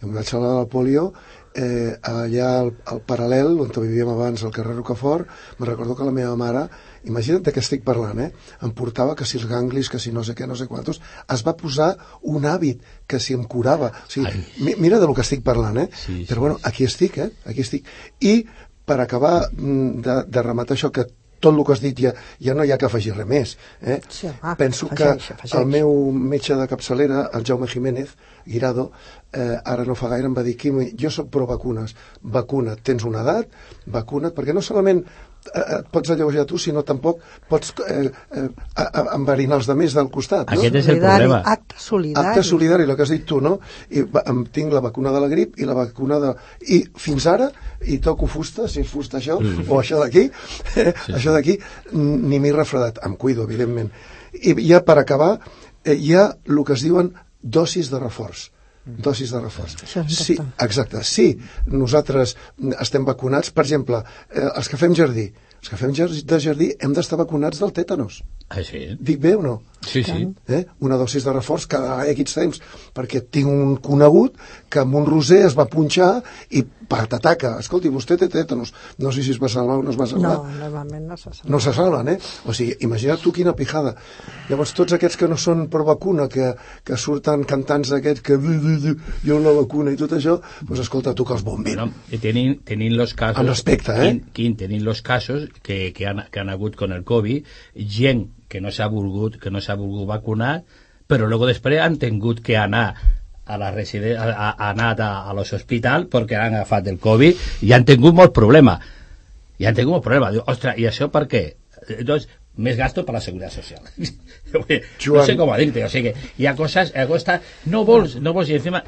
Jo em vaig salvar de la polio eh, allà al, al paral·lel, on vivíem abans, al carrer Rocafort, me recordo que la meva mare, imagina't de què estic parlant, eh? em portava que si els ganglis, que si no sé què, no sé quantos, es va posar un hàbit que si em curava. O sigui, mi, mira de lo que estic parlant, eh? Sí, sí, Però bueno, aquí estic, eh? Aquí estic. I per acabar mm, de, de rematar això que tot el que has dit ja, ja no hi ha que afegir res més. Eh? Sí, home, Penso afegeix, que afegeix. el meu metge de capçalera, el Jaume Jiménez, Guirado, eh, ara no fa gaire em va dir Quim, jo sóc pro vacunes, vacuna't, tens una edat, vacuna't, perquè no solament et pots alleujar tu, sinó tampoc pots eh, eh, enverinar els demés del costat. No? Aquest és el Solidari, problema. acte solidari. Acte solidari, el que has dit tu, no? I va, em tinc la vacuna de la grip i la vacuna de... I fins ara, i toco fusta, si és fusta això, o això d'aquí, eh, això d'aquí, ni m'he refredat. Em cuido, evidentment. I ja per acabar, eh, hi ha el que es diuen dosis de reforç dosis de reforç. Sí, exacte. Sí, nosaltres estem vacunats, per exemple, eh, els que fem jardí, els que fem jar- de jardí hem d'estar vacunats del tètanos. Ah, sí? Dic bé o no? Sí, sí. eh? una dosis de reforç cada X temps, perquè tinc un conegut que amb un roser es va punxar i patataca. Escolti, vostè té tètanos. No sé si es va salvar o no es va salvar. No, normalment no se sap. No se salven, eh? O sigui, imagina't tu quina pijada. Llavors, tots aquests que no són pro vacuna, que, que surten cantants d'aquests que "Du, du, du, jo la vacuna i tot això, doncs escolta, tu que els bombin. Bueno, y tenin, tenin los casos... Amb respecte, eh? Quin, quin tenin los casos que, que, han, que han hagut con el COVID, gent que no s'ha volgut, que no s'ha volgut vacunar, però luego després han tingut que anar a la residen a, a, a anat a, a l'hospital perquè han agafat el Covid i han tingut molt problema. I han tingut molt problema. Diu, ostres, i això per què? Doncs, més gasto per la seguretat social. no Joan. sé com dir-te, o sigui, hi ha coses, hi ha coses, no vols, no vols, i encima,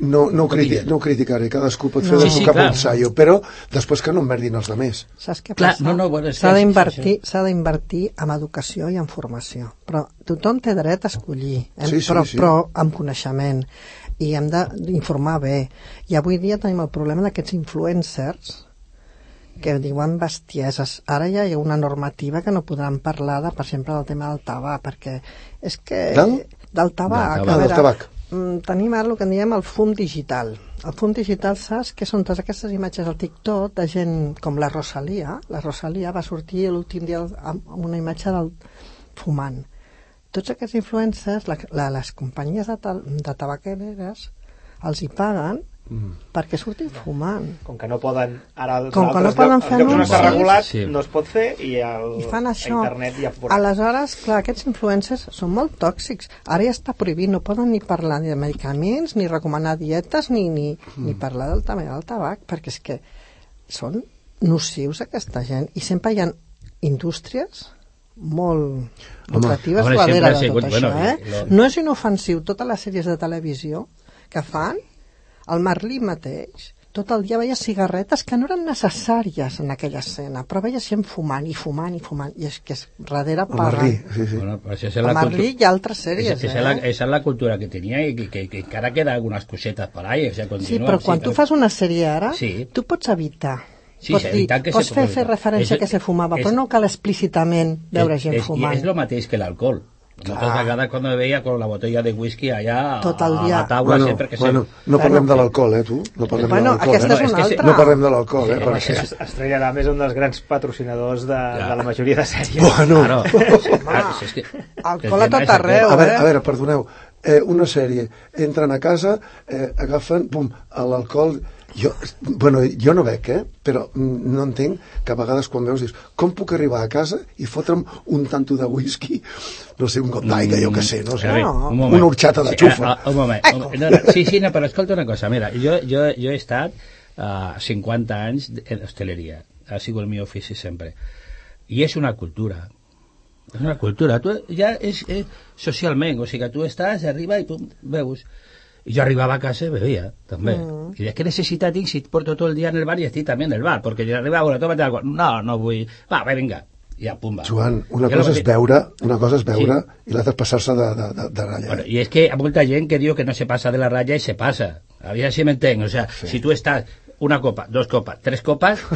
No, no, ho criti no ho criticaré, cadascú pot fer No. Sí, sí, cap clar. ensaio, però després que no emmerdin els demés. Saps què Clar, passa? no, no, bueno, S'ha d'invertir s'ha d'invertir en educació i en formació. Però tothom té dret a escollir, hem, Sí, sí, però, sí. però amb coneixement. I hem d'informar bé. I avui dia tenim el problema d'aquests influencers que diuen bestieses. Ara ja hi ha una normativa que no podran parlar, de, per exemple, del tema del tabac, perquè és que... Del? Del tabac. Del a tabac. veure, Del tabac. Mm, tenim ara el que en diem el fum digital. El fum digital, saps que són totes aquestes imatges al TikTok de gent com la Rosalia. La Rosalia va sortir l'últim dia amb una imatge del fumant. Tots aquests influencers, la, la, les companyies de, tal, de tabaqueres, els hi paguen Mm. perquè surtin fumant. Com que no poden... Ara, als Com que no poden llocs- fer llocs està anuncis. regulat, Sí. no es pot fer i el, I fan a això. internet ja veurà. Aleshores, clar, aquests influencers són molt tòxics. Ara ja està prohibit, no poden ni parlar ni de medicaments, ni recomanar dietes, ni, ni, ni parlar del tema del tabac, perquè és que són nocius aquesta gent. I sempre hi ha indústries molt lucratives darrere de sigut, tot bueno, això, i eh? lo- No és inofensiu totes les sèries de televisió que fan, el Marlí mateix, tot el dia veia cigarretes que no eren necessàries en aquella escena, però veia gent fumant i fumant i fumant, i és que és darrere El Marlí, sí, sí. bueno, pues El la Marlí cultura... i altres sèries, esa, esa eh? es la, esa es la cultura que tenía y que, que, que encara queda algunas cosetas por ahí, o sea, Sí, continúa. però quan tu fas una sèrie ara, Sí. tu pots evitar. Sí, pots sí, dir, que pots se fer, fer referència És- que se fumava, és- però no cal explícitament veure gent es, fumant. Es lo mateix que el alcohol. Moltes vegades quan veia con la botella de whisky allà Tot el a dia. la taula Bueno, sempre que bueno, se... no parlem Bueno. de l'alcohol, eh, tu? No parlem Bueno, de l'alcohol. aquesta eh? és No, una és que altra. No parlem de l'alcohol, eh? Sí, perquè... Es- Estrella Damm és un dels grans patrocinadors de, Ja. de la majoria de sèries. Bueno, Claro, claro, si és que... Alcohol a tot arreu. a veure, eh? a veure, perdoneu, eh, una sèrie, entren a casa, eh, agafen, pum, l'alcohol... Jo, bueno, jo no bec, eh? però mm, no entenc que a vegades quan veus dius com puc arribar a casa i fotre'm un tanto de whisky, no sé, un got d'aigua, jo que sé, no sé, A No. un una horxata de Sí, xufa. ah, un moment. moment. No, no, sí, sí, no, però escolta una cosa. Mira, jo, jo, jo he estat uh, 50 anys en hosteleria. Ha sigut el meu ofici sempre. I és una cultura. És una cultura. Tu ja és, és socialment, o sigui que tu estàs, arriba i tu veus. I jo arribava a casa i bebia, també. Mm. I de què necessitat tinc si porto tot el dia en el bar i estic també en el bar? Perquè jo arribava, bueno, tómate algo. No, no vull. Va, va, vinga. I ja, pum, va. Joan, una Jo cosa és que- veure, una cosa és veure i l'altra és passar-se de, de, de, de ratlla. Bueno, y es que hay mucha gente que digo que no se pasa de la raya y se pasa. A ver si me entienden. O sea, si tú estás una copa, dos copas, tres copas...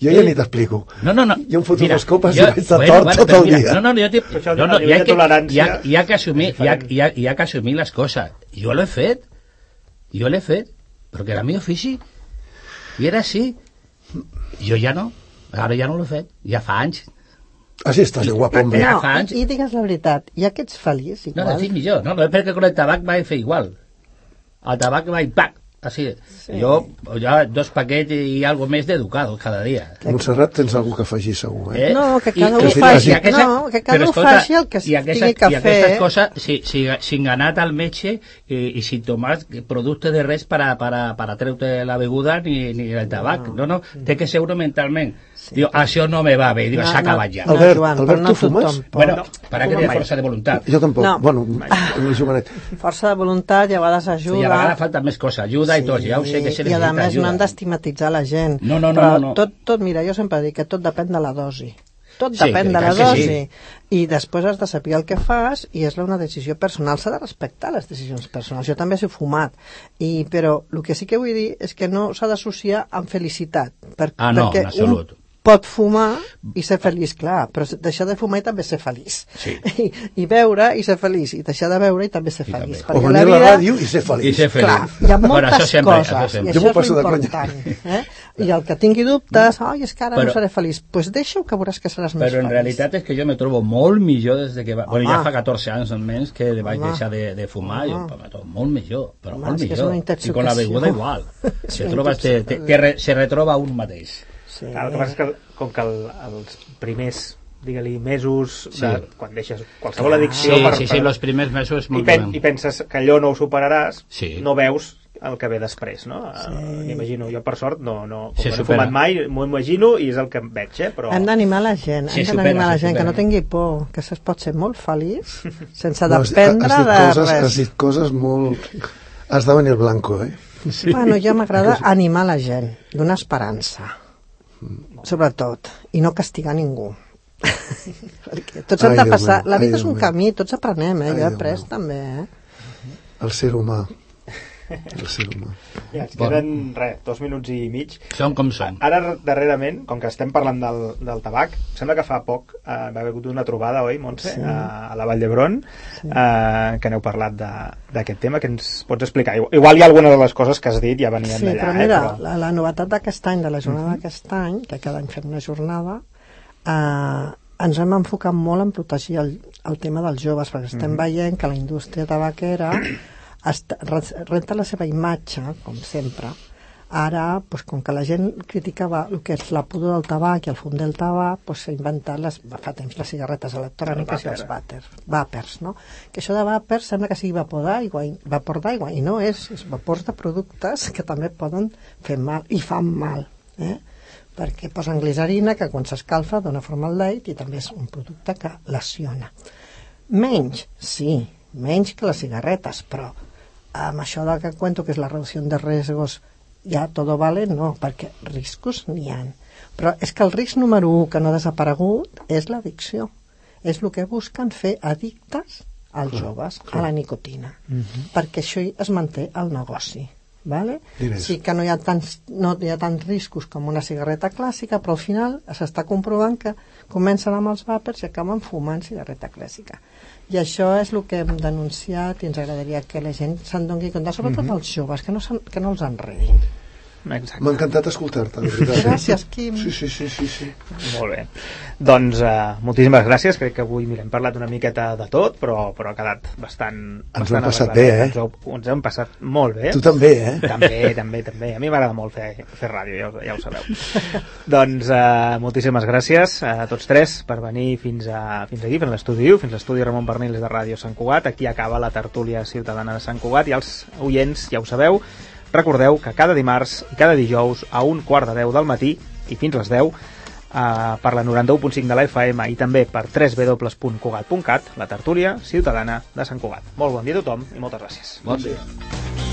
Jo ja Eh, ni t'explico. No, no, no. Jo em foto Mira, les copes jo- i vaig de bueno, tort vale, tot el mira, dia. No, no, yo te, Això, no, no, hi ha de que, hi ha, hi ha que assumir, hi ha, hi, ha, hi ha que assumir les coses. Jo l'he fet. Jo l'he fet. Perquè era el meu ofici. I era així. Jo ja no. Ara ja no l'he fet. Ja fa anys. Així estàs, guapo, hombre. Ja No, fa anys. i, i digues la veritat, ja que ets feliç, No, igual... no, dic millor. No, no, perquè con el tabac vaig fer igual. El tabac vaig, pac, així. Sí. Jo, ja dos paquets i algo més d'educado cada dia. Montserrat, tens algú que afegir segur, eh? No, que cada un i- faci- i aquesta- no, que cada un faci el que i aquestes, tingui que i aquestes fer. coses, si, si, sin ganar al metge i, i sin tomar producte de res para, para, para treure la beguda ni, ni el tabac. No, no, té que ser-ho mentalment. Diu, això no me va bé, diu, No, s'ha no, acabat ja. no, Albert, Joan, Albert, però no tu fumes? Bueno, No, para que té mai. força de voluntat. Jo tampoc. No. Bueno, el jovenet. Força de voluntat i a vegades I a ajuda. vegades falta més coses, ajuda i tot, ja ho sé que se I a necessita més no ajuda. han d'estigmatitzar la gent. No, no, no, Però no, no. Tot, tot, mira, jo sempre dic que tot depèn de la dosi. Tot Sí, depèn de la que sí. dosi. I després has de saber el que fas i és una decisió personal. S'ha de respectar les decisions personals. Jo també he fumat. I, però el que sí que vull dir és que no s'ha d'associar amb felicitat. Per, Ah, no, perquè en absolut. Un pot fumar i ser feliç, clar, però deixar de fumar i també ser feliç. Sí. I, I beure i ser feliç, i deixar de beure i també ser I feliç. també. O venir a la ràdio i ser feliç. I ser feliç. Clar, hi ha Bueno, moltes això sempre, coses, això i. Jo això és important. Eh? I el que tingui dubtes, ai, és que ara Però- no seré feliç, doncs pues deixa-ho que veuràs que seràs més Però en feliç. realitat és que jo me trobo molt millor des de que... Va... Bueno, ja Home. fa 14 anys almenys que vaig Home. deixar de, de fumar i Home. me trobo molt millor, però Home, molt millor. I con la beguda igual. Se, una trobes, te, te, te re, se retroba un mateix. Sí. El que passa és que com que el, els primers digue-li mesos Sí. de, quan deixes qualsevol addicció Sí, per, sí, sí, los primers mesos i, molt pen, bé. i penses que allò no ho superaràs Sí. no veus el que ve després no? Sí. m'imagino, jo per sort no, no, com que no he supera. fumat mai m'ho imagino i és el que em veig eh? però Hem d'animar la gent, Sí, hem supera, d'animar la sí, gent, que supera. no tingui por, que es pot ser molt feliç sense No, has, dependre has, dit de coses, has res. dit coses molt... Has de venir blanco, eh? Bueno, jo m'agrada animar la gent, donar esperança, sobretot, i no castigar ningú. Perquè tots Ai, hem de passar... La ai, vida és Déu un meu. camí, tots aprenem, eh? Ai, Jo he après meu. també, eh? El ser humà. El ser humà. ja, ens queden res, dos minuts i mig Som com som. Ara, darrerament, com que estem parlant del, del tabac, sembla que fa poc eh, va haver hagut una trobada, oi, Montse, sí. a, a la Vall d'Hebron, sí. eh, que n'heu parlat de- d'aquest tema, que ens pots explicar? Igual, igual hi ha alguna de les coses que has dit ja venien Sí, d'allà, però mira, eh, però... la, la novetat d'aquest any, de la jornada d'aquest any, que cada any fem una jornada, eh, ens hem enfocat molt en protegir el, el tema dels joves, perquè estem veient que la indústria tabaquera renta la seva imatge, com sempre. Ara, doncs, com que la gent criticava el que és la pudor del tabac i el fum del tabac, doncs s'ha inventat les, fa temps les cigarretes electròniques i els vàters, vàpers, no? Que això de vàpers sembla que sigui vapor d'aigua, vapor d'aigua, i no és, és vapors de productes que també poden fer mal, i fan mal, eh? perquè posen glicerina que quan s'escalfa dona formaldehid i també és un producte que lesiona. Menys, sí, menys que les cigarretes, però amb això del que cuento que és la reducció de riesgos ja todo vale, no, perquè riscos n'hi han. Però és que el risc número 1 que no ha desaparegut és l'addicció. És el que busquen fer addictes als joves, a la nicotina. Perquè això es manté el negoci. Vale? Diners. Sí que no hi, ha tants, no hi ha tants riscos com una cigarreta clàssica, però al final s'està comprovant que comencen amb els vàpers i acaben fumant cigarreta clàssica. I això és el que hem denunciat i ens agradaria que la gent se'n doni compte, sobretot els joves, que no, que no els enredin. M'ha encantat escoltar-te, de veritat. Eh? Gràcies, Quim. Sí, sí, sí, sí, sí. Molt bé. Doncs uh, moltíssimes gràcies. Crec que avui mira, hem parlat una miqueta de tot, però, però ha quedat bastant... Ens bastant ho hem passat bé, eh? Ens, ho, ens hem passat molt bé. Tu també, eh? També, també, també. A mi m'agrada molt fer, fer ràdio, ja ho, ja ho sabeu. doncs uh, moltíssimes gràcies a tots tres per venir fins, a, fins aquí, fins a l'estudi fins a l'estudi Ramon Bernils de Ràdio Sant Cugat. Aquí acaba la tertúlia ciutadana de Sant Cugat i els oients, ja ho sabeu, recordeu que cada dimarts i cada dijous a un quart de 10 del matí i fins les 10 eh, per la 91.5 de la FM i també per www.cugat.cat la tertúlia ciutadana de Sant Cugat. Molt bon dia a tothom i moltes gràcies. Bon dia.